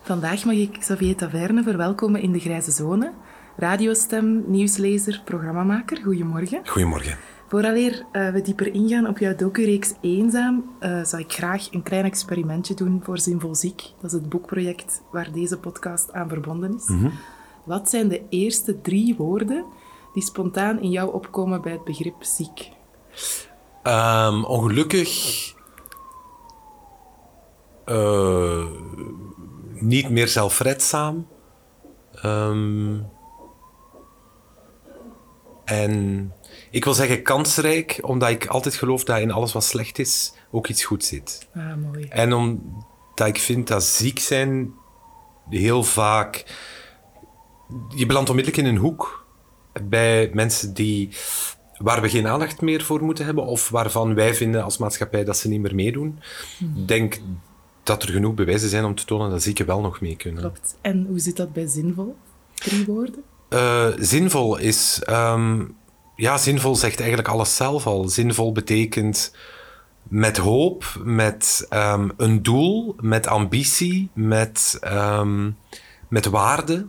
Vandaag mag ik Xavier Taverne verwelkomen in de Grijze Zone. Radiostem, nieuwslezer, programmamaker. Goedemorgen. Goedemorgen. Vooraleer uh, we dieper ingaan op jouw docureeks Eenzaam, uh, zou ik graag een klein experimentje doen voor Zinvol Ziek. Dat is het boekproject waar deze podcast aan verbonden is. Mm -hmm. Wat zijn de eerste drie woorden die spontaan in jou opkomen bij het begrip ziek? Um, ongelukkig... Uh, niet meer zelfredzaam. Um, en ik wil zeggen kansrijk, omdat ik altijd geloof dat in alles wat slecht is ook iets goed zit. Ah, mooi. En omdat ik vind dat ziek zijn heel vaak. Je belandt onmiddellijk in een hoek bij mensen die, waar we geen aandacht meer voor moeten hebben of waarvan wij vinden als maatschappij dat ze niet meer meedoen. Ik denk dat er genoeg bewijzen zijn om te tonen dat zieken wel nog mee kunnen. Klopt. En hoe zit dat bij zinvol? Drie woorden? Uh, zinvol is... Um, ja, zinvol zegt eigenlijk alles zelf al. Zinvol betekent met hoop, met um, een doel, met ambitie, met, um, met waarde.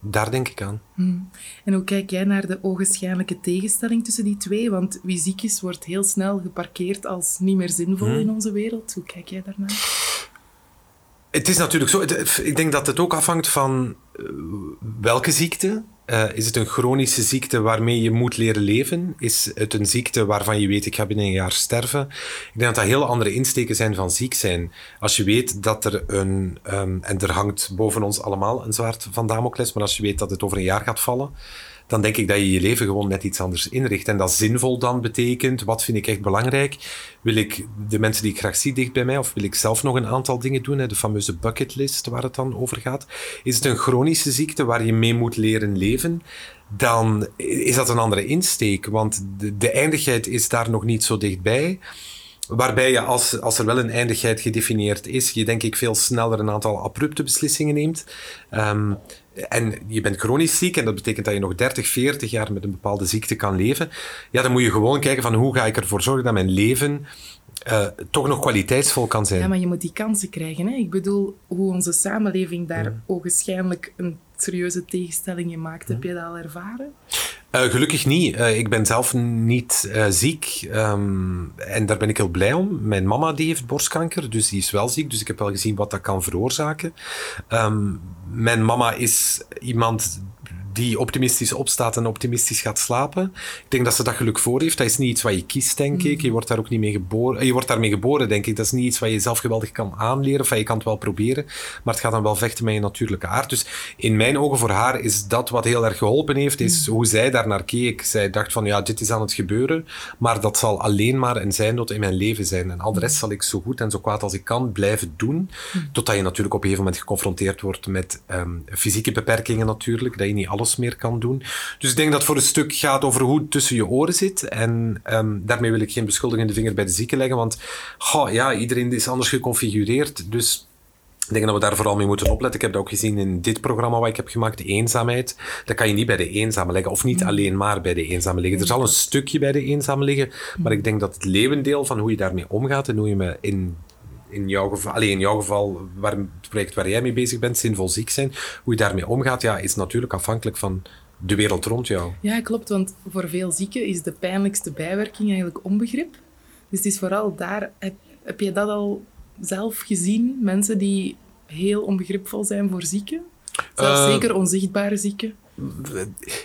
Daar denk ik aan. Hmm. En hoe kijk jij naar de ogenschijnlijke tegenstelling tussen die twee? Want wie ziek is, wordt heel snel geparkeerd als niet meer zinvol hmm. in onze wereld. Hoe kijk jij daarnaar? Het is natuurlijk zo. Ik denk dat het ook afhangt van welke ziekte. Uh, is het een chronische ziekte waarmee je moet leren leven? Is het een ziekte waarvan je weet, ik ga binnen een jaar sterven? Ik denk dat dat heel andere insteken zijn van ziek zijn. Als je weet dat er een, um, en er hangt boven ons allemaal een zwaard van Damocles, maar als je weet dat het over een jaar gaat vallen, dan denk ik dat je je leven gewoon net iets anders inricht. En dat zinvol dan betekent, wat vind ik echt belangrijk? Wil ik de mensen die ik graag zie dicht bij mij, of wil ik zelf nog een aantal dingen doen? De fameuze bucketlist waar het dan over gaat. Is het een chronische ziekte waar je mee moet leren leven? Dan is dat een andere insteek, want de, de eindigheid is daar nog niet zo dichtbij. Waarbij je, als, als er wel een eindigheid gedefinieerd is, je denk ik veel sneller een aantal abrupte beslissingen neemt. Um, en je bent chronisch ziek en dat betekent dat je nog 30, 40 jaar met een bepaalde ziekte kan leven. Ja, dan moet je gewoon kijken van hoe ga ik ervoor zorgen dat mijn leven uh, toch nog kwaliteitsvol kan zijn. Ja, maar je moet die kansen krijgen. Hè? Ik bedoel, hoe onze samenleving daar mm. ogenschijnlijk een serieuze tegenstelling in maakt. Heb je dat al ervaren? Uh, gelukkig niet. Uh, ik ben zelf niet uh, ziek. Um, en daar ben ik heel blij om. Mijn mama die heeft borstkanker, dus die is wel ziek. Dus ik heb wel gezien wat dat kan veroorzaken. Um, mijn mama is iemand die optimistisch opstaat en optimistisch gaat slapen. Ik denk dat ze dat geluk voor heeft. Dat is niet iets wat je kiest, denk ik. Je wordt daar ook niet mee geboren. Je wordt daarmee geboren, denk ik. Dat is niet iets wat je zelf geweldig kan aanleren. Of je kan het wel proberen, maar het gaat dan wel vechten met je natuurlijke aard. Dus in mijn ogen voor haar is dat wat heel erg geholpen heeft, is hoe zij daar naar keek. Zij dacht van, ja, dit is aan het gebeuren, maar dat zal alleen maar een zijnot in mijn leven zijn. En al de rest zal ik zo goed en zo kwaad als ik kan blijven doen, totdat je natuurlijk op een gegeven moment geconfronteerd wordt met um, fysieke beperkingen natuurlijk, dat je niet alles meer kan doen. Dus ik denk dat het voor een stuk gaat over hoe het tussen je oren zit. En um, daarmee wil ik geen beschuldigende vinger bij de zieken leggen, want oh, ja, iedereen is anders geconfigureerd. Dus ik denk dat we daar vooral mee moeten opletten. Ik heb dat ook gezien in dit programma wat ik heb gemaakt, de eenzaamheid. Dat kan je niet bij de eenzame leggen, of niet alleen maar bij de eenzame liggen. Er zal een stukje bij de eenzame liggen, maar ik denk dat het levendeel van hoe je daarmee omgaat en hoe je me in in jouw geval, alleen in jouw geval, waar, het project waar jij mee bezig bent, zinvol ziek zijn, hoe je daarmee omgaat, ja, is natuurlijk afhankelijk van de wereld rond jou. Ja, klopt, want voor veel zieken is de pijnlijkste bijwerking eigenlijk onbegrip. Dus het is vooral daar, heb, heb je dat al zelf gezien? Mensen die heel onbegripvol zijn voor zieken? Zelfs uh, zeker onzichtbare zieken?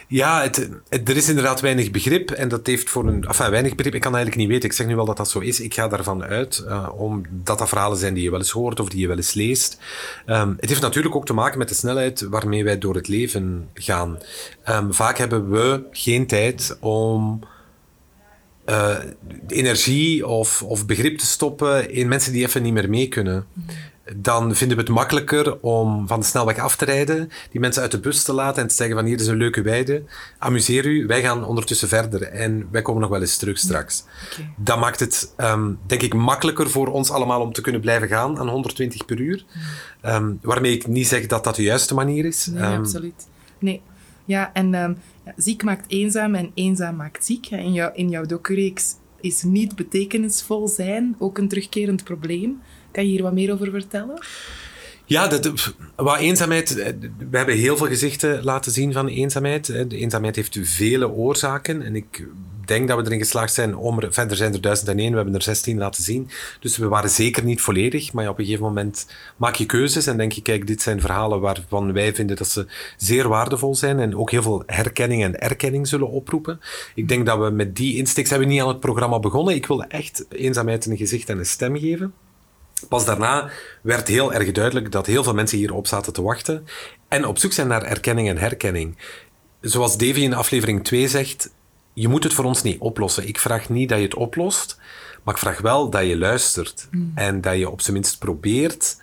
Ja, er is inderdaad weinig begrip en dat heeft voor een... Enfin, weinig begrip, ik kan eigenlijk niet weten. Ik zeg nu wel dat dat zo is. Ik ga daarvan uit, uh, omdat dat verhalen zijn die je wel eens hoort of die je wel eens leest. Um, het heeft natuurlijk ook te maken met de snelheid waarmee wij door het leven gaan. Um, vaak hebben we geen tijd om... Uh, energie of, of begrip te stoppen in mensen die even niet meer mee kunnen dan vinden we het makkelijker om van de snelweg af te rijden, die mensen uit de bus te laten en te zeggen van hier is een leuke weide, amuseer u, wij gaan ondertussen verder en wij komen nog wel eens terug straks. Okay. Dat maakt het, um, denk ik, makkelijker voor ons allemaal om te kunnen blijven gaan aan 120 per uur. Um, waarmee ik niet zeg dat dat de juiste manier is. Nee, um, absoluut. Nee. Ja, en ziek maakt eenzaam en eenzaam maakt ziek. In, jou, in jouw docureeks is niet betekenisvol zijn ook een terugkerend probleem. Kan je hier wat meer over vertellen? Ja, dat, wat eenzaamheid. We hebben heel veel gezichten laten zien van eenzaamheid. De eenzaamheid heeft vele oorzaken. En ik denk dat we erin geslaagd zijn om er. Verder zijn er duizend en één, we hebben er 16 laten zien. Dus we waren zeker niet volledig. Maar op een gegeven moment maak je keuzes en denk je: kijk, dit zijn verhalen waarvan wij vinden dat ze zeer waardevol zijn. En ook heel veel herkenning en erkenning zullen oproepen. Ik denk dat we met die insteek. zijn niet aan het programma begonnen. Ik wilde echt eenzaamheid een gezicht en een stem geven. Pas daarna werd heel erg duidelijk dat heel veel mensen hierop zaten te wachten en op zoek zijn naar erkenning en herkenning. Zoals Davy in aflevering 2 zegt, je moet het voor ons niet oplossen. Ik vraag niet dat je het oplost, maar ik vraag wel dat je luistert hmm. en dat je op zijn minst probeert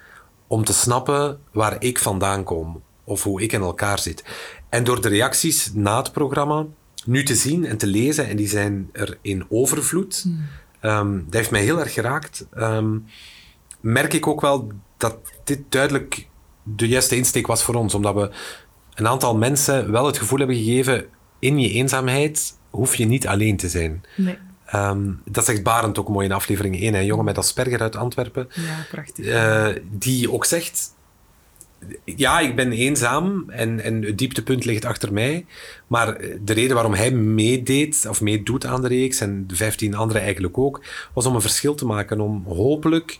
om te snappen waar ik vandaan kom of hoe ik in elkaar zit. En door de reacties na het programma nu te zien en te lezen, en die zijn er in overvloed, mm. um, dat heeft mij heel erg geraakt. Um, merk ik ook wel dat dit duidelijk de juiste insteek was voor ons. Omdat we een aantal mensen wel het gevoel hebben gegeven: in je eenzaamheid hoef je niet alleen te zijn. Nee. Um, dat zegt Barend ook mooi in aflevering 1, een jongen met Asperger uit Antwerpen. Ja, prachtig. Uh, die ook zegt: Ja, ik ben eenzaam en, en het dieptepunt ligt achter mij. Maar de reden waarom hij meedeed of meedoet aan de reeks, en de 15 anderen eigenlijk ook, was om een verschil te maken. Om hopelijk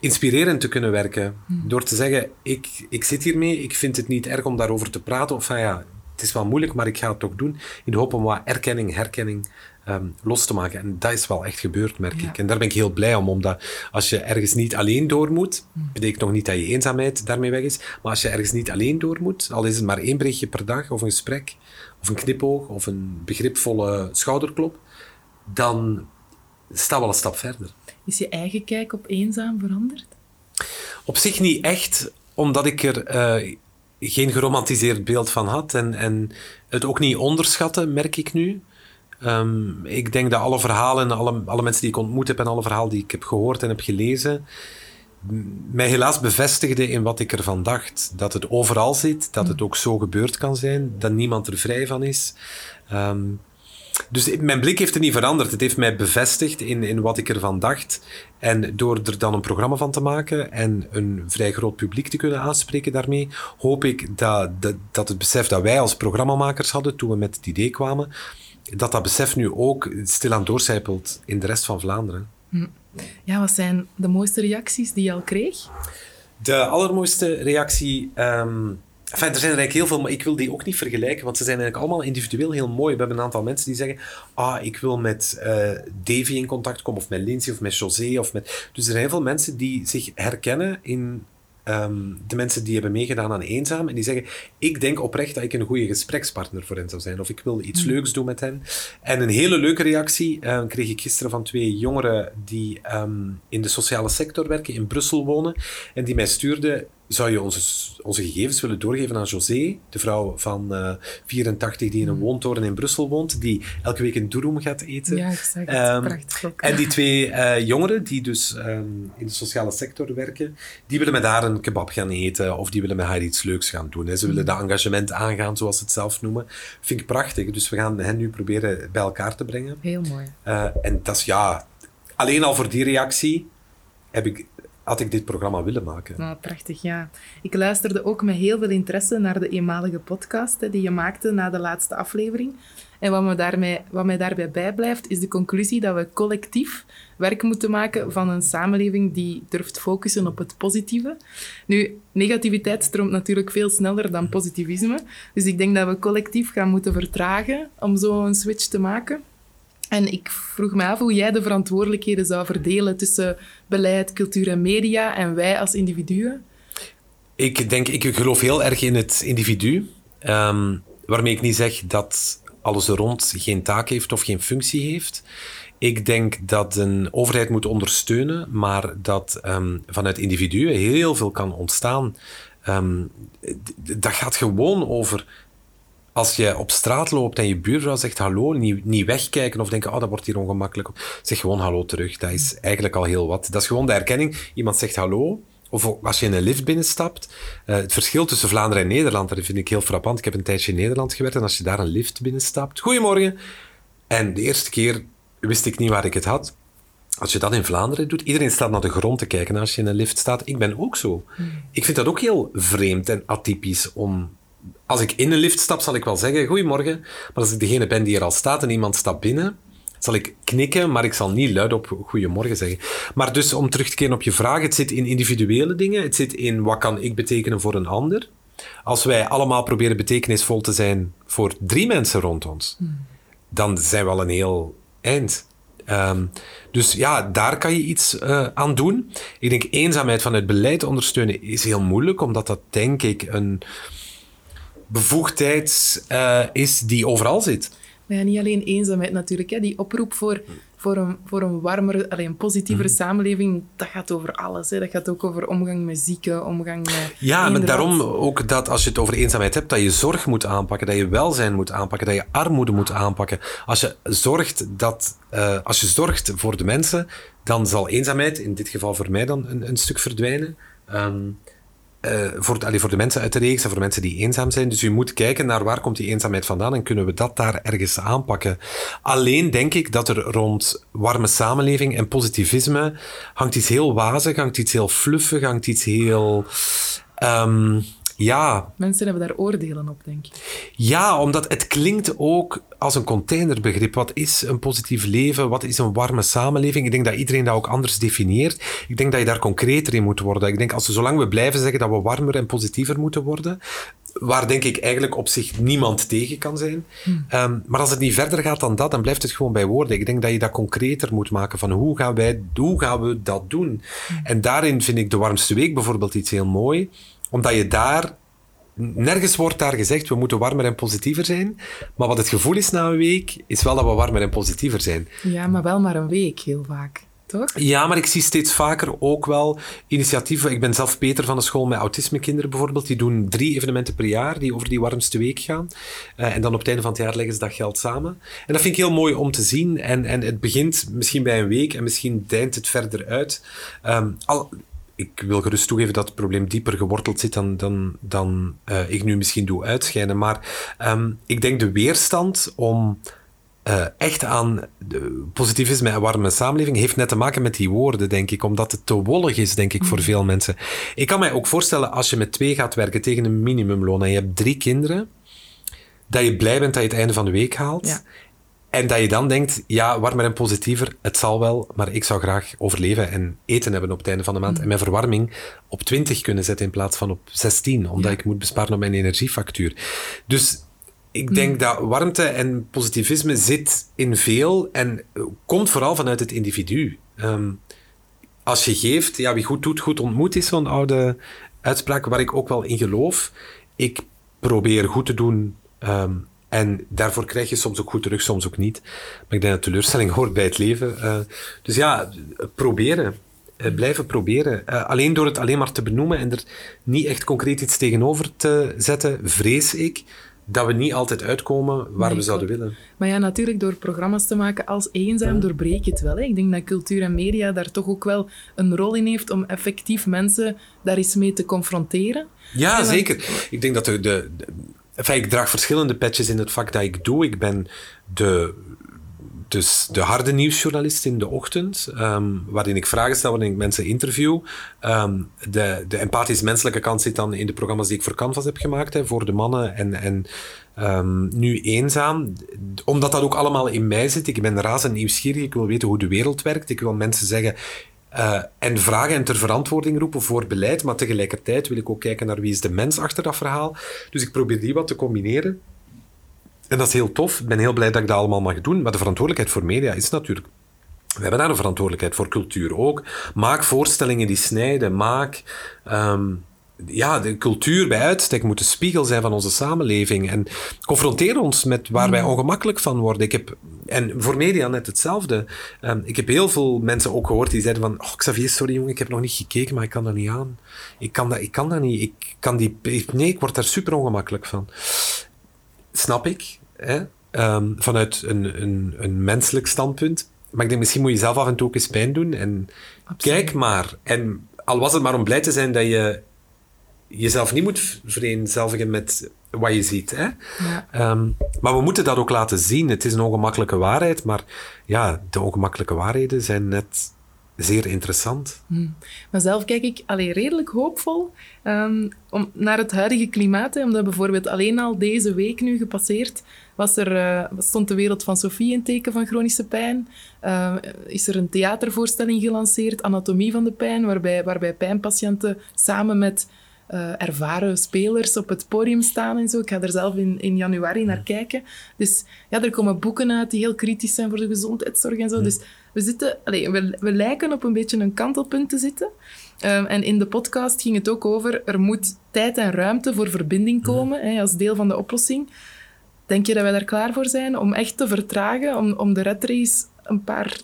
inspirerend te kunnen werken. Hmm. Door te zeggen, ik, ik zit hiermee, ik vind het niet erg om daarover te praten. Of van ja, het is wel moeilijk, maar ik ga het toch doen. In de hoop om wat erkenning, herkenning um, los te maken. En dat is wel echt gebeurd, merk ik. En daar ben ik heel blij om, omdat als je ergens niet alleen door moet, mm. betekent nog niet dat je eenzaamheid daarmee weg is, maar als je ergens niet alleen door moet, al is het maar één berichtje per dag, of een gesprek, of een knipoog, of een begripvolle schouderklop, dan staat wel een stap verder. Is je eigen kijk op eenzaam veranderd? Op zich niet echt, omdat ik er uh, geen geromantiseerd beeld van had en, en het ook niet onderschatte, merk ik nu. Um, ik denk dat alle verhalen, alle, alle mensen die ik ontmoet heb en alle verhalen die ik heb gehoord en heb gelezen, mij helaas bevestigde in wat ik ervan dacht. Dat het overal zit, dat het ook zo gebeurd kan zijn, dat niemand er vrij van is. Um, dus mijn blik heeft er niet veranderd. Het heeft mij bevestigd in, in wat ik ervan dacht. En door er dan een programma van te maken en een vrij groot publiek te kunnen aanspreken daarmee, hoop ik dat, dat, dat het besef dat wij als programmamakers hadden toen we met het idee kwamen, dat dat besef nu ook stilaan doorcijpelt in de rest van Vlaanderen. Hm. Ja, wat zijn de mooiste reacties die je al kreeg? De allermooiste reactie um, Enfin, er zijn er eigenlijk heel veel, maar ik wil die ook niet vergelijken, want ze zijn eigenlijk allemaal individueel heel mooi. We hebben een aantal mensen die zeggen, ah, ik wil met uh, Davy in contact komen, of met Lindsay, of met José, of met... Dus er zijn heel veel mensen die zich herkennen in um, de mensen die hebben meegedaan aan Eenzaam. En die zeggen, ik denk oprecht dat ik een goede gesprekspartner voor hen zou zijn. Of ik wil iets mm. leuks doen met hen. En een hele leuke reactie uh, kreeg ik gisteren van twee jongeren die um, in de sociale sector werken, in Brussel wonen. En die mij stuurden zou je onze, onze gegevens willen doorgeven aan José, de vrouw van uh, 84 die in een mm. woontoren in Brussel woont, die elke week een durum gaat eten. Ja, exact. Um, Prachtig En die twee uh, jongeren die dus um, in de sociale sector werken, die willen met haar een kebab gaan eten of die willen met haar iets leuks gaan doen. Hè. Ze willen mm. dat engagement aangaan, zoals ze het zelf noemen. Vind ik prachtig. Dus we gaan hen nu proberen bij elkaar te brengen. Heel mooi. Uh, en dat is ja, alleen al voor die reactie heb ik had ik dit programma willen maken. Nou, prachtig, ja. Ik luisterde ook met heel veel interesse naar de eenmalige podcast die je maakte na de laatste aflevering. En wat, me daarmee, wat mij daarbij bijblijft, is de conclusie dat we collectief werk moeten maken van een samenleving die durft focussen op het positieve. Nu, negativiteit stroomt natuurlijk veel sneller dan positivisme. Dus ik denk dat we collectief gaan moeten vertragen om zo een switch te maken. En ik vroeg me af hoe jij de verantwoordelijkheden zou verdelen tussen beleid, cultuur en media en wij als individuen. Ik denk, ik geloof heel erg in het individu. Ehm, waarmee ik niet zeg dat alles er rond geen taak heeft of geen functie heeft. Ik denk dat een overheid moet ondersteunen, maar dat um, vanuit individuen heel veel kan ontstaan. Um, dat gaat gewoon over als je op straat loopt en je buurvrouw zegt hallo, niet, niet wegkijken of denken, oh, dat wordt hier ongemakkelijk. Zeg gewoon hallo terug. Dat is eigenlijk al heel wat. Dat is gewoon de erkenning. Iemand zegt hallo, of als je in een lift binnenstapt. Uh, het verschil tussen Vlaanderen en Nederland, dat vind ik heel frappant. Ik heb een tijdje in Nederland gewerkt en als je daar een lift binnenstapt. Goedemorgen. En de eerste keer wist ik niet waar ik het had. Als je dat in Vlaanderen doet, iedereen staat naar de grond te kijken als je in een lift staat. Ik ben ook zo. Hmm. Ik vind dat ook heel vreemd en atypisch om als ik in een lift stap, zal ik wel zeggen goedemorgen. Maar als ik degene ben die er al staat en iemand stapt binnen, zal ik knikken, maar ik zal niet luid op goedemorgen zeggen. Maar dus om terug te keren op je vraag, het zit in individuele dingen. Het zit in wat kan ik betekenen voor een ander. Als wij allemaal proberen betekenisvol te zijn voor drie mensen rond ons, hmm. dan zijn we al een heel eind. Ehm, dus ja, daar kan je iets uh, aan doen. Ik denk eenzaamheid vanuit beleid ondersteunen is heel moeilijk, omdat dat denk ik een bevoegdheid uh, is die overal zit. Maar ja, niet alleen eenzaamheid natuurlijk. Hè. Die oproep voor, voor, een, voor een warmer, alleen, positievere mhm. samenleving, dat gaat over alles. Hè. Dat gaat ook over omgang met zieken, omgang met... Ja, maar daarom ook dat als je het over eenzaamheid hebt, dat je zorg moet aanpakken, dat je welzijn moet aanpakken, dat je armoede moet aanpakken. Als je zorgt, dat, uh, als je zorgt voor de mensen, dan zal eenzaamheid, in dit geval voor mij dan, een, een stuk verdwijnen. Um, uh, voor, allee, voor de mensen uit de reeks en voor mensen die eenzaam zijn. Dus je moet kijken naar waar komt die eenzaamheid vandaan en kunnen we dat daar ergens aanpakken. Alleen denk ik dat er rond warme samenleving en positivisme hangt iets heel wazig, hangt iets heel fluffig, hangt iets heel... Um, ja. Mensen hebben daar oordelen op, denk ik. Ja, omdat het klinkt ook als een containerbegrip. Wat is een positief leven? Wat is een warme samenleving? Ik denk dat iedereen dat ook anders definieert. Ik denk dat je daar concreter in moet worden. Ik denk als we zolang we blijven zeggen dat we warmer en positiever moeten worden, waar denk ik eigenlijk op zich niemand tegen kan zijn. Hmm. Um, maar als het niet verder gaat dan dat, dan blijft het gewoon bij woorden. Ik denk dat je dat concreter moet maken van hoe gaan, wij, hoe gaan we dat doen? Hmm. En daarin vind ik de warmste week bijvoorbeeld iets heel mooi omdat je daar nergens wordt daar gezegd, we moeten warmer en positiever zijn. Maar wat het gevoel is na een week, is wel dat we warmer en positiever zijn. Ja, maar wel maar een week, heel vaak. Toch? Ja, maar ik zie steeds vaker ook wel initiatieven. Ik ben zelf Peter van de school met autismekinderen bijvoorbeeld. Die doen drie evenementen per jaar die over die warmste week gaan. Uh, en dan op het einde van het jaar leggen ze dat geld samen. En dat vind ik heel mooi om te zien. En, en het begint misschien bij een week en misschien deint het verder uit. Um, al, ik wil gerust toegeven dat het probleem dieper geworteld zit dan, dan, dan uh, ik nu misschien doe uitschijnen. Maar um, ik denk de weerstand om uh, echt aan de positivisme en warme samenleving heeft net te maken met die woorden, denk ik. Omdat het te wollig is, denk ik, voor mm. veel mensen. Ik kan mij ook voorstellen, als je met twee gaat werken tegen een minimumloon en je hebt drie kinderen, dat je blij bent dat je het einde van de week haalt. Ja. En dat je dan denkt, ja, warmer en positiever, het zal wel, maar ik zou graag overleven en eten hebben op het einde van de maand. Mm. En mijn verwarming op 20 kunnen zetten in plaats van op 16, omdat ik moet besparen op mijn energiefactuur. Dus ik denk mm. dat warmte en positivisme zit in veel en komt vooral vanuit het individu. Ehm, als je geeft, ja, wie goed doet, goed ontmoet is zo'n oude uitspraak waar ik ook wel in geloof. Ik probeer goed te doen um, en daarvoor krijg je soms ook goed terug, soms ook niet. Maar ik denk dat teleurstelling hoort bij het leven. Uh, dus ja, proberen. Uh, blijven proberen. Uh, alleen door het alleen maar te benoemen en er niet echt concreet iets tegenover te zetten, vrees ik dat we niet altijd uitkomen waar we zouden willen. Maar ja, natuurlijk door programma's te maken als eenzaam ja. doorbreek je het wel. Hè? Ik denk dat cultuur en media daar toch ook wel een rol in heeft om effectief mensen daar eens mee te confronteren. Ja, zeker. Ik denk dat de, de Enfin, ik draag verschillende patches in het vak dat ik doe. Ik ben de dus de harde nieuwsjournalist in de ochtend, ehm, waarin ik vragen stel, waarin ik mensen interview. Ehm, de, de empathisch menselijke kant zit dan in de programma's die ik voor Canvas heb gemaakt, hè, voor de mannen en, en ehm, nu eenzaam. Omdat dat ook allemaal in mij zit. Ik ben razend nieuwsgierig, ik wil weten hoe de wereld werkt. Ik wil mensen zeggen, uh, en vragen en ter verantwoording roepen voor beleid, maar tegelijkertijd wil ik ook kijken naar wie is de mens achter dat verhaal. Dus ik probeer die wat te combineren. En dat is heel tof. Ik ben heel blij dat ik dat allemaal mag doen. Maar de verantwoordelijkheid voor media is natuurlijk we hebben daar een verantwoordelijkheid voor cultuur ook. Maak voorstellingen die snijden. Maak. Um, ja, de cultuur bij uitstek moet de spiegel zijn van onze samenleving. En confronteer ons met waar wij ongemakkelijk van worden. Ik heb, en voor media net hetzelfde. Um, ik heb heel veel mensen ook gehoord die zeiden van... Oh, Xavier, sorry jongen, ik heb nog niet gekeken, maar ik kan dat niet aan. Ik kan dat, ik kan dat niet. Ik kan die, nee, ik word daar super ongemakkelijk van. Snap ik. Hè? Um, vanuit een, een, een menselijk standpunt. Maar ik denk, misschien moet je zelf af en toe ook eens pijn doen. En kijk maar. En al was het maar om blij te zijn dat je jezelf niet moet vereenzelvigen met wat je ziet. Hè? Ja. Um, maar we moeten dat ook laten zien. Het is een ongemakkelijke waarheid, maar ja, de ongemakkelijke waarheden zijn net zeer interessant. Hmm. Maar zelf kijk ik alleen redelijk hoopvol um, om, naar het huidige klimaat. Hè, omdat bijvoorbeeld alleen al deze week nu gepasseerd was er, uh, stond de wereld van Sophie in teken van chronische pijn. Uh, is er een theatervoorstelling gelanceerd, Anatomie van de pijn, waarbij, waarbij pijnpatiënten samen met uh, ervaren spelers op het podium staan en zo. Ik ga er zelf in, in januari naar kijken. Dus ja, er komen boeken uit die heel kritisch zijn voor de gezondheidszorg en zo. Dus we, zitten, allez, we, we lijken op een beetje een kantelpunt te zitten. Um, en in de podcast ging het ook over, er moet tijd en ruimte voor verbinding komen hè, als deel van de oplossing. Denk je dat wij daar klaar voor zijn om echt te vertragen, om, om de red race een paar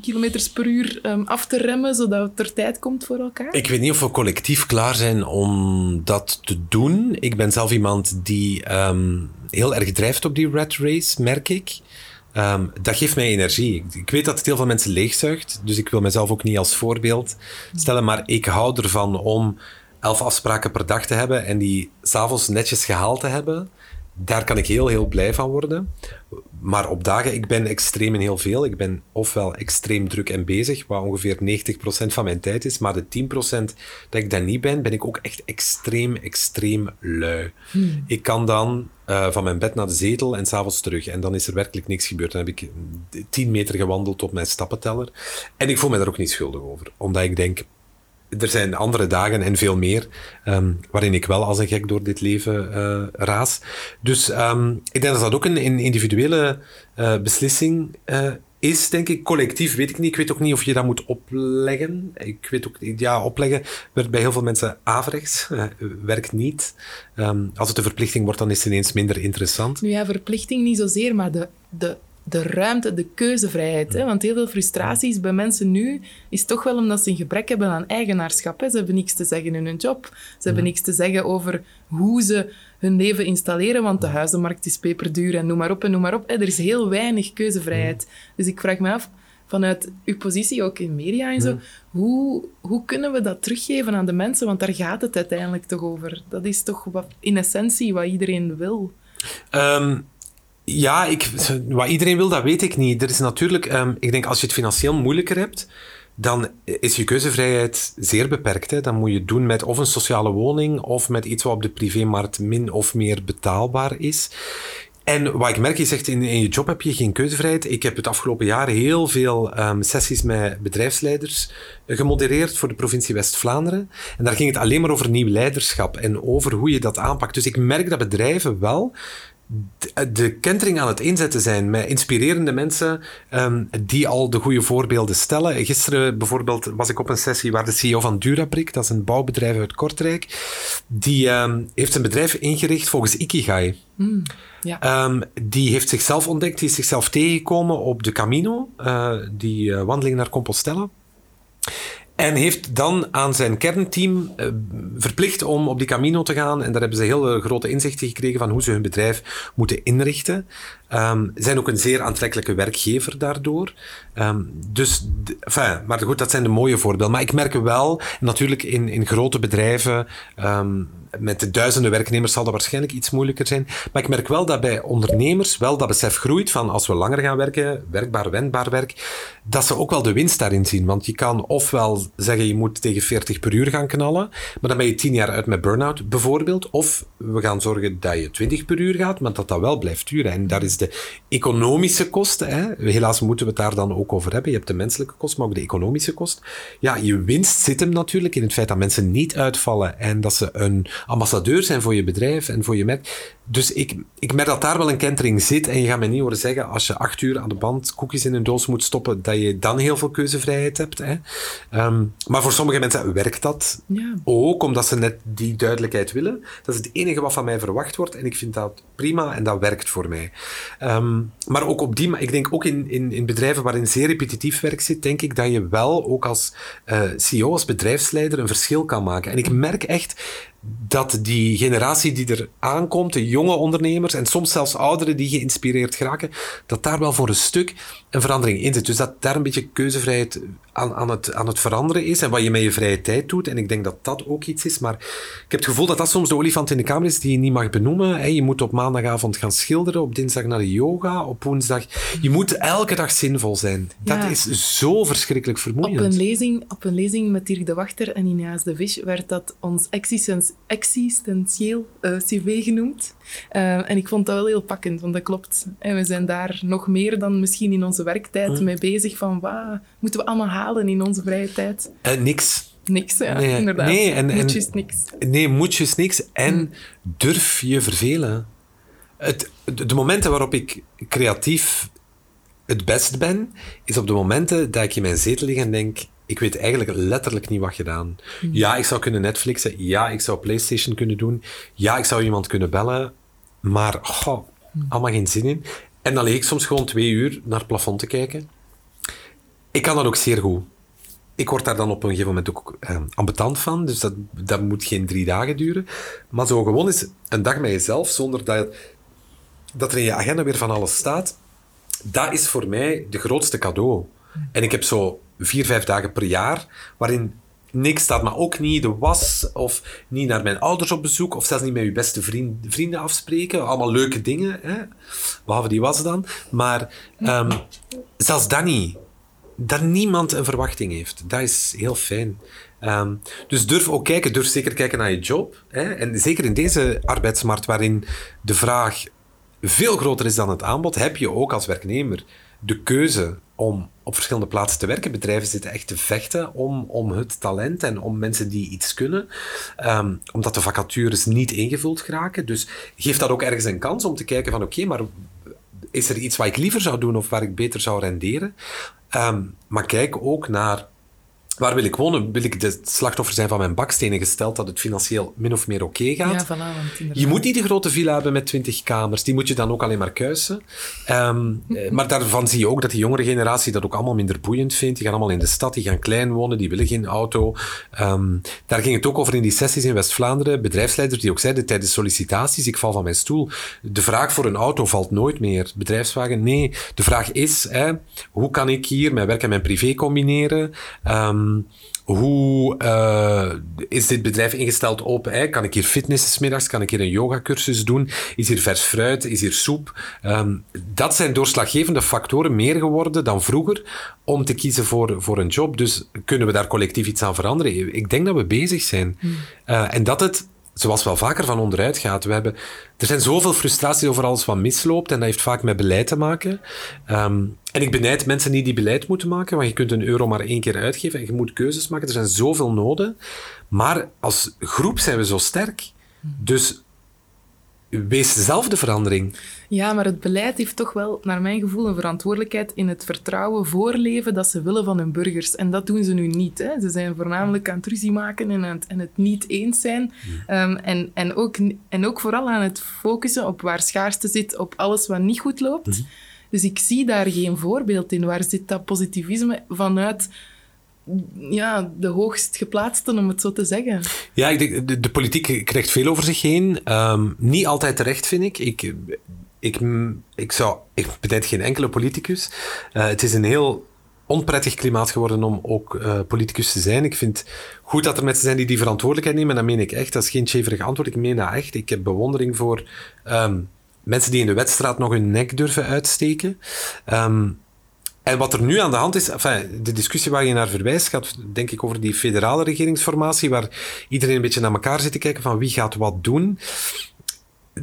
kilometers per uur um, af te remmen, zodat er tijd komt voor elkaar? Ik weet niet of we collectief klaar zijn om dat te doen. Ik ben zelf iemand die um, heel erg drijft op die rat race, merk ik. Um, dat geeft mij energie. Ik weet dat het heel veel mensen leegzuigt, dus ik wil mezelf ook niet als voorbeeld stellen, maar ik hou ervan om elf afspraken per dag te hebben en die s'avonds netjes gehaald te hebben daar kan ik heel, heel blij van worden. Maar op dagen, ik ben extreem in heel veel. Ik ben ofwel extreem druk en bezig, wat ongeveer 90% van mijn tijd is. Maar de 10% dat ik daar niet ben, ben ik ook echt extreem, extreem lui. Hmm. Ik kan dan uh, van mijn bed naar de zetel en s'avonds terug. En dan is er werkelijk niks gebeurd. Dan heb ik 10 meter gewandeld op mijn stappenteller. En ik voel me daar ook niet schuldig over. Omdat ik denk, er zijn andere dagen en veel meer um, waarin ik wel als een gek door dit leven uh, raas. Dus um, ik denk dat dat ook een, een individuele uh, beslissing uh, is, denk ik. Collectief weet ik niet. Ik weet ook niet of je dat moet opleggen. Ik weet ook ja, opleggen werd bij heel veel mensen averechts. werkt niet. Um, als het een verplichting wordt, dan is het ineens minder interessant. Nu ja, verplichting niet zozeer, maar de, de de ruimte, de keuzevrijheid. Hè? Want heel veel frustraties bij mensen nu is toch wel omdat ze een gebrek hebben aan eigenaarschap. Hè? Ze hebben niks te zeggen in hun job. Ze hebben niks te zeggen over hoe ze hun leven installeren, want de huizenmarkt is peperduur en noem maar op en noem maar op. Er is heel weinig keuzevrijheid. Dus ik vraag me af, vanuit uw positie ook in media en zo, hoe, hoe kunnen we dat teruggeven aan de mensen? Want daar gaat het uiteindelijk toch over. Dat is toch wat, in essentie wat iedereen wil. Ehm, ja, ik, wat iedereen wil, dat weet ik niet. Er is natuurlijk, um, ik denk als je het financieel moeilijker hebt, dan is je keuzevrijheid zeer beperkt. Hè. Dan moet je doen met of een sociale woning of met iets wat op de privémarkt min of meer betaalbaar is. En wat ik merk, je zegt in, in je job heb je geen keuzevrijheid. Ik heb het afgelopen jaar heel veel um, sessies met bedrijfsleiders gemodereerd voor de provincie West-Vlaanderen. En daar ging het alleen maar over nieuw leiderschap en over hoe je dat aanpakt. Dus ik merk dat bedrijven wel de kentering aan het inzetten zijn met inspirerende mensen um, die al de goede voorbeelden stellen. Gisteren bijvoorbeeld was ik op een sessie waar de CEO van Durabrick, dat is een bouwbedrijf uit Kortrijk, die um, heeft een bedrijf ingericht volgens Ikigai. Mm, ja. um, die heeft zichzelf ontdekt, die is zichzelf tegengekomen op de Camino, uh, die uh, wandeling naar Compostela. En heeft dan aan zijn kernteam uh, verplicht om op die Camino te gaan. En daar hebben ze heel grote inzichten gekregen van hoe ze hun bedrijf moeten inrichten. Um, zijn ook een zeer aantrekkelijke werkgever daardoor. Um, dus, enfin, maar goed, dat zijn de mooie voorbeelden. Maar ik merk wel, natuurlijk in, in grote bedrijven, um, met de duizenden werknemers zal dat waarschijnlijk iets moeilijker zijn. Maar ik merk wel dat bij ondernemers wel dat besef groeit van als we langer gaan werken, werkbaar, wendbaar werk, dat ze ook wel de winst daarin zien. Want je kan ofwel zeggen je moet tegen 40 per uur gaan knallen, maar dan ben je 10 jaar uit met burn-out bijvoorbeeld. Of we gaan zorgen dat je 20 per uur gaat, maar dat dat wel blijft duren. En daar is de economische kosten, hè. helaas moeten we het daar dan ook over hebben. Je hebt de menselijke kost, maar ook de economische kost. Ja, je winst zit hem natuurlijk in het feit dat mensen niet uitvallen en dat ze een ambassadeur zijn voor je bedrijf en voor je merk. Dus ik, ik merk dat daar wel een kentering zit. En je gaat me niet horen zeggen, als je acht uur aan de band koekjes in een doos moet stoppen, dat je dan heel veel keuzevrijheid hebt. Hè. Um, maar voor sommige mensen werkt dat ja. ook, omdat ze net die duidelijkheid willen. Dat is het enige wat van mij verwacht wordt. En ik vind dat prima en dat werkt voor mij. Um, maar ook op die, ik denk ook in, in, in bedrijven waarin zeer repetitief werk zit, denk ik dat je wel ook als uh, CEO, als bedrijfsleider, een verschil kan maken. En ik merk echt dat die generatie die er aankomt, de jonge ondernemers en soms zelfs ouderen die geïnspireerd geraken, dat daar wel voor een stuk een verandering in zit. Dus dat daar een beetje keuzevrijheid aan, aan, het, aan het veranderen is en wat je met je vrije tijd doet. En ik denk dat dat ook iets is. Maar ik heb het gevoel dat dat soms de olifant in de kamer is die je niet mag benoemen. Je moet op maandagavond gaan schilderen, op dinsdag naar de yoga, op woensdag. Je moet elke dag zinvol zijn. Dat is zo verschrikkelijk vermoeiend. Op een lezing, op een lezing met Dirk de Wachter en Ineas de Vish werd dat ons existentieel uh, CV genoemd. Uh, en ik vond dat wel heel pakkend, want dat klopt. En we zijn daar nog meer dan misschien in onze werktijd hm. mee bezig van wat moeten we allemaal halen in onze vrije tijd? Uh, niks. Niks, ja, nee, inderdaad. Nee, en, moetjes niks. Nee, moetjes niks. En hm. durf je vervelen. Het, de momenten waarop ik creatief het best ben, is op de momenten dat ik in mijn zetel lig en denk, ik weet eigenlijk letterlijk niet wat gedaan. Hm. Ja, ik zou kunnen Netflixen. Ja, ik zou PlayStation kunnen doen. Ja, ik zou iemand kunnen bellen. Maar, goh, allemaal geen zin in. En dan leeg ik soms gewoon twee uur naar het plafond te kijken. Ik kan dat ook zeer goed. Ik word daar dan op een gegeven moment ook eh, ambetant van, dus dat, dat moet geen drie dagen duren. Maar zo gewoon is een dag met jezelf, zonder dat, dat er in je agenda weer van alles staat, dat is voor mij de grootste cadeau. En ik heb zo vier, vijf dagen per jaar waarin niks staat, maar ook niet de was of niet naar mijn ouders op bezoek of zelfs niet met je beste vriend, vrienden afspreken. Allemaal leuke dingen, hè? behalve die was dan. Maar um, zelfs dat niet. Dat niemand een verwachting heeft. Dat is heel fijn. Um, dus durf ook kijken, durf zeker kijken naar je job. Hè? En zeker in deze arbeidsmarkt waarin de vraag veel groter is dan het aanbod, heb je ook als werknemer de keuze om op verschillende plaatsen te werken. Bedrijven zitten echt te vechten om, om het talent en om mensen die iets kunnen. Um, omdat de vacatures niet ingevuld geraken. Dus geeft dat ook ergens een kans om te kijken van oké, maar is er iets wat ik liever zou doen of waar ik beter zou renderen? Um, maar kijk ook naar Waar wil ik wonen? Wil ik de slachtoffer zijn van mijn bakstenen gesteld dat het financieel min of meer oké gaat? Ja, voilà, je moet niet de grote villa hebben met twintig kamers. Die moet je dan ook alleen maar kuisen. Um, maar daarvan zie je ook dat die jongere generatie dat ook allemaal minder boeiend vindt. Die gaan allemaal in de stad, die gaan klein wonen, die willen geen auto. Um, daar ging het ook over in die sessies in West-Vlaanderen. Bedrijfsleiders die ook zeiden tijdens sollicitaties, ik val van mijn stoel. De vraag voor een auto valt nooit meer. Bedrijfswagen, nee. De vraag is, hè, hoe kan ik hier mijn werk en mijn privé combineren? Um, Um, hoe uh, is dit bedrijf ingesteld op? Hè? Kan ik hier fitnessen smiddags? Kan ik hier een yogacursus doen? Is hier vers fruit? Is hier soep? Um, dat zijn doorslaggevende factoren meer geworden dan vroeger om te kiezen voor, voor een job. Dus kunnen we daar collectief iets aan veranderen? Ik denk dat we bezig zijn. Uh, en dat het zoals wel vaker van onderuit gaat. We hebben, er zijn zoveel frustraties over alles wat misloopt en dat heeft vaak met beleid te maken. Um, en ik benijd mensen die die beleid moeten maken, want je kunt een euro maar één keer uitgeven en je moet keuzes maken. Er zijn zoveel noden. Maar als groep zijn we zo sterk. Dus wees zelf de verandering. Ja, maar het beleid heeft toch wel, naar mijn gevoel, een verantwoordelijkheid in het vertrouwen voorleven dat ze willen van hun burgers. En dat doen ze nu niet. Hè. Ze zijn voornamelijk aan het ruzie maken en, het, en het niet eens zijn. Um, en, en, ook, en ook vooral aan het focussen op waar schaarste zit, op alles wat niet goed loopt. Mhm. Dus ik zie daar geen voorbeeld in. Waar zit dat positivisme vanuit ja, de hoogst geplaatsten, om het zo te zeggen. Ja, ik denk, de, politiek krijgt veel over zich heen. Um, niet altijd terecht, vind ik. ik ik, ik zou, ik geen enkele politicus. Uh, het is een heel onprettig klimaat geworden om ook uh, politicus te zijn. Ik vind goed dat er mensen zijn die die verantwoordelijkheid nemen. Dat meen ik echt. Dat is geen cheverig antwoord. Ik meen dat echt. Ik heb bewondering voor um, mensen die in de wedstrijd nog hun nek durven uitsteken. Um, en wat er nu aan de hand is, enfin, de discussie waar je naar verwijst, gaat denk ik over die federale regeringsformatie, waar iedereen een beetje naar elkaar zit te kijken van wie gaat wat doen.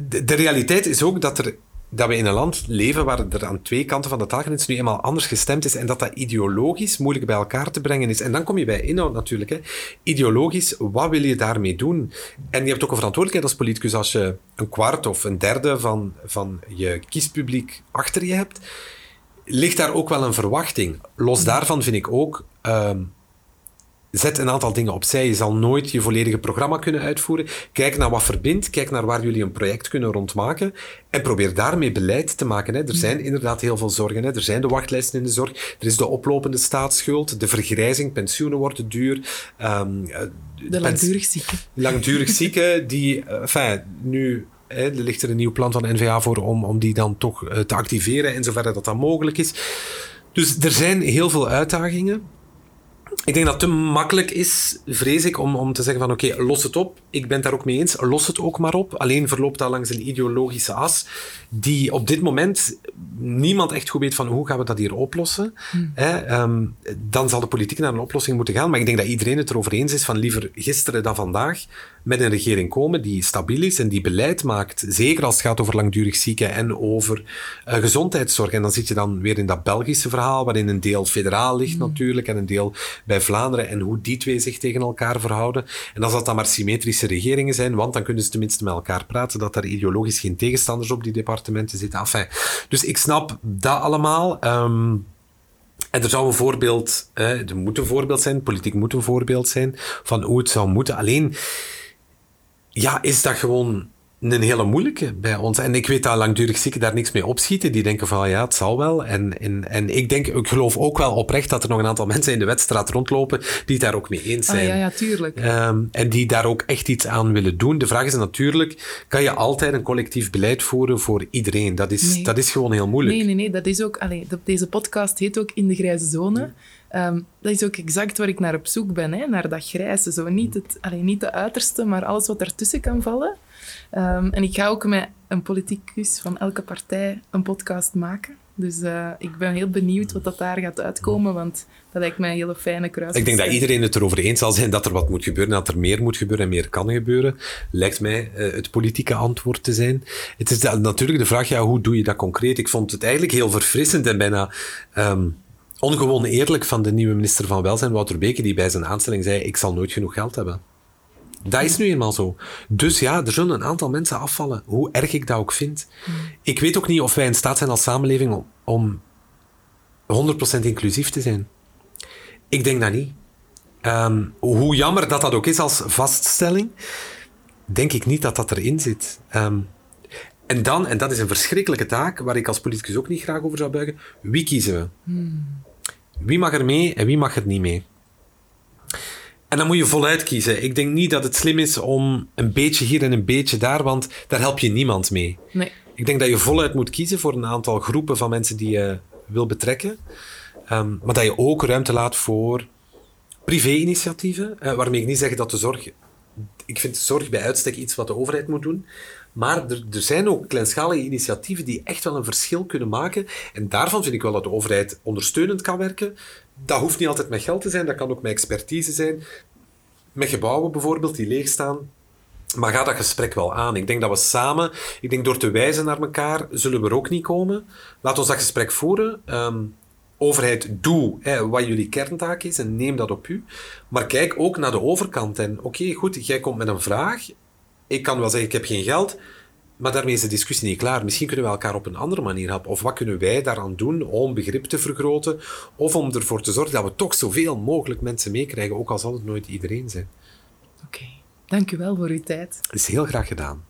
De, realiteit is ook dat er dat we in een land leven waar er aan twee kanten van de taalgrens nu eenmaal anders gestemd is en dat dat ideologisch moeilijk bij elkaar te brengen is. En dan kom je bij inhoud natuurlijk. Hè. Ideologisch, wat wil je daarmee doen? En je hebt ook een verantwoordelijkheid als politicus als je een kwart of een derde van, van je kiespubliek achter je hebt. Ligt daar ook wel een verwachting? Los daarvan vind ik ook... Uh, Zet een aantal dingen opzij. Je zal nooit je volledige programma kunnen uitvoeren. Kijk naar wat verbindt. Kijk naar waar jullie een project kunnen rondmaken. En probeer daarmee beleid te maken. Hè. Er zijn inderdaad heel veel zorgen. Hè. Er zijn de wachtlijsten in de zorg. Er is de oplopende staatsschuld. De vergrijzing. Pensioenen worden duur. Um, de langdurig zieken. Langdurig zieken die, uh, enfin, nu er ligt er een nieuw plan van NVA voor om, om die dan toch uh, te activeren in zoverre dat dat mogelijk is. Dus er zijn heel veel uitdagingen ik denk dat het te makkelijk is, vrees ik, om, om te zeggen van oké, los het op. Ik ben het daar ook mee eens, los het ook maar op. Alleen verloopt dat langs een ideologische as die op dit moment niemand echt goed weet van hoe gaan we dat hier oplossen. Hmm. um, dan zal de politiek naar een oplossing moeten gaan. Maar ik denk dat iedereen het erover eens is van liever gisteren dan vandaag met een regering komen die stabiel is en die beleid maakt. Zeker als het gaat over langdurig zieken en over uh, gezondheidszorg. En dan zit je dan weer in dat Belgische verhaal, waarin een deel federaal ligt hmm. natuurlijk en een deel bij Vlaanderen. En hoe die twee zich tegen elkaar verhouden. En als dat dan maar symmetrische regeringen zijn, want dan kunnen ze tenminste met elkaar praten, dat daar ideologisch geen tegenstanders op die departementen zitten. Enfin, dus ik snap dat allemaal. Um, en er zou een voorbeeld, eh, er moet een voorbeeld zijn, politiek moet een voorbeeld zijn van hoe het zou moeten. Alleen, ja, is dat gewoon een hele moeilijke bij ons. En ik weet dat langdurig zieken daar niks mee opschieten. Die denken van ja, het zal wel. En, en, en ik denk, ik geloof ook wel oprecht dat er nog een aantal mensen in de wedstrijd rondlopen die het daar ook mee eens ah, zijn. Ah, ja, ja, tuurlijk. Um, en die daar ook echt iets aan willen doen. De vraag is natuurlijk, kan je altijd een collectief beleid voeren voor iedereen? Dat is, dat is gewoon heel moeilijk. Nee, nee, nee. Dat is ook, allee, deze podcast heet ook In de Grijze Zone. Um, dat is ook exact waar ik naar op zoek ben, hè? naar dat grijze. Zo niet, het, allee, niet de uiterste, maar alles wat ertussen kan vallen. Um, en ik ga ook met een politicus van elke partij een podcast maken. Dus uh, ik ben heel benieuwd wat dat daar gaat uitkomen, want dat lijkt mij een hele fijne kruis. Ik denk dat iedereen het erover eens zal zijn dat er wat moet gebeuren, dat er meer moet gebeuren en meer kan gebeuren. Lijkt mij uh, het politieke antwoord te zijn. Het is natuurlijk de vraag, ja, hoe doe je dat concreet? Ik vond het eigenlijk heel verfrissend en bijna um, ongewoon eerlijk van de nieuwe minister van Welzijn, Wouter Beke, die bij zijn aanstelling zei, ik zal nooit genoeg geld hebben. Dat is nu eenmaal zo. Dus ja, er zullen een aantal mensen afvallen, hoe erg ik dat ook vind. Ik weet ook niet of wij in staat zijn als samenleving om, om 100% inclusief te zijn. Ik denk dat niet. Um, hoe jammer dat dat ook is als vaststelling, denk ik niet dat dat erin zit. Um, en dan, en dat is een verschrikkelijke taak, waar ik als politicus ook niet graag over zou buigen, wie kiezen we? Hmm. Wie mag er mee en wie mag er niet mee? En dan moet je voluit kiezen. Ik denk niet dat het slim is om een beetje hier en een beetje daar, want daar help je niemand mee. Nee. Ik denk dat je voluit moet kiezen voor een aantal groepen van mensen die je wil betrekken. Um, maar dat je ook ruimte laat voor privé-initiatieven. Uh, waarmee ik niet zeg dat de zorg. Ik vind de zorg bij uitstek iets wat de overheid moet doen. Maar er, er, zijn ook kleinschalige initiatieven die echt wel een verschil kunnen maken. En daarvan vind ik wel dat de overheid ondersteunend kan werken. Dat hoeft niet altijd met geld te zijn, dat kan ook met expertise zijn. Met gebouwen bijvoorbeeld die leeg staan. Maar ga dat gesprek wel aan. Ik denk dat we samen, ik denk door te wijzen naar elkaar, zullen we er ook niet komen. Laat ons dat gesprek voeren. Um, overheid, doe hè, wat jullie kerntaak is en neem dat op u. Maar kijk ook naar de overkant. En oké, goed, jij komt met een vraag ik kan wel zeggen, ik heb geen geld, maar daarmee is de discussie niet klaar. Misschien kunnen we elkaar op een andere manier helpen. Of wat kunnen wij daaraan doen om begrip te vergroten? Of om ervoor te zorgen dat we toch zoveel mogelijk mensen meekrijgen, ook al zal het nooit iedereen zijn. Oké, okay. dank u wel voor uw tijd. Dat is heel graag gedaan.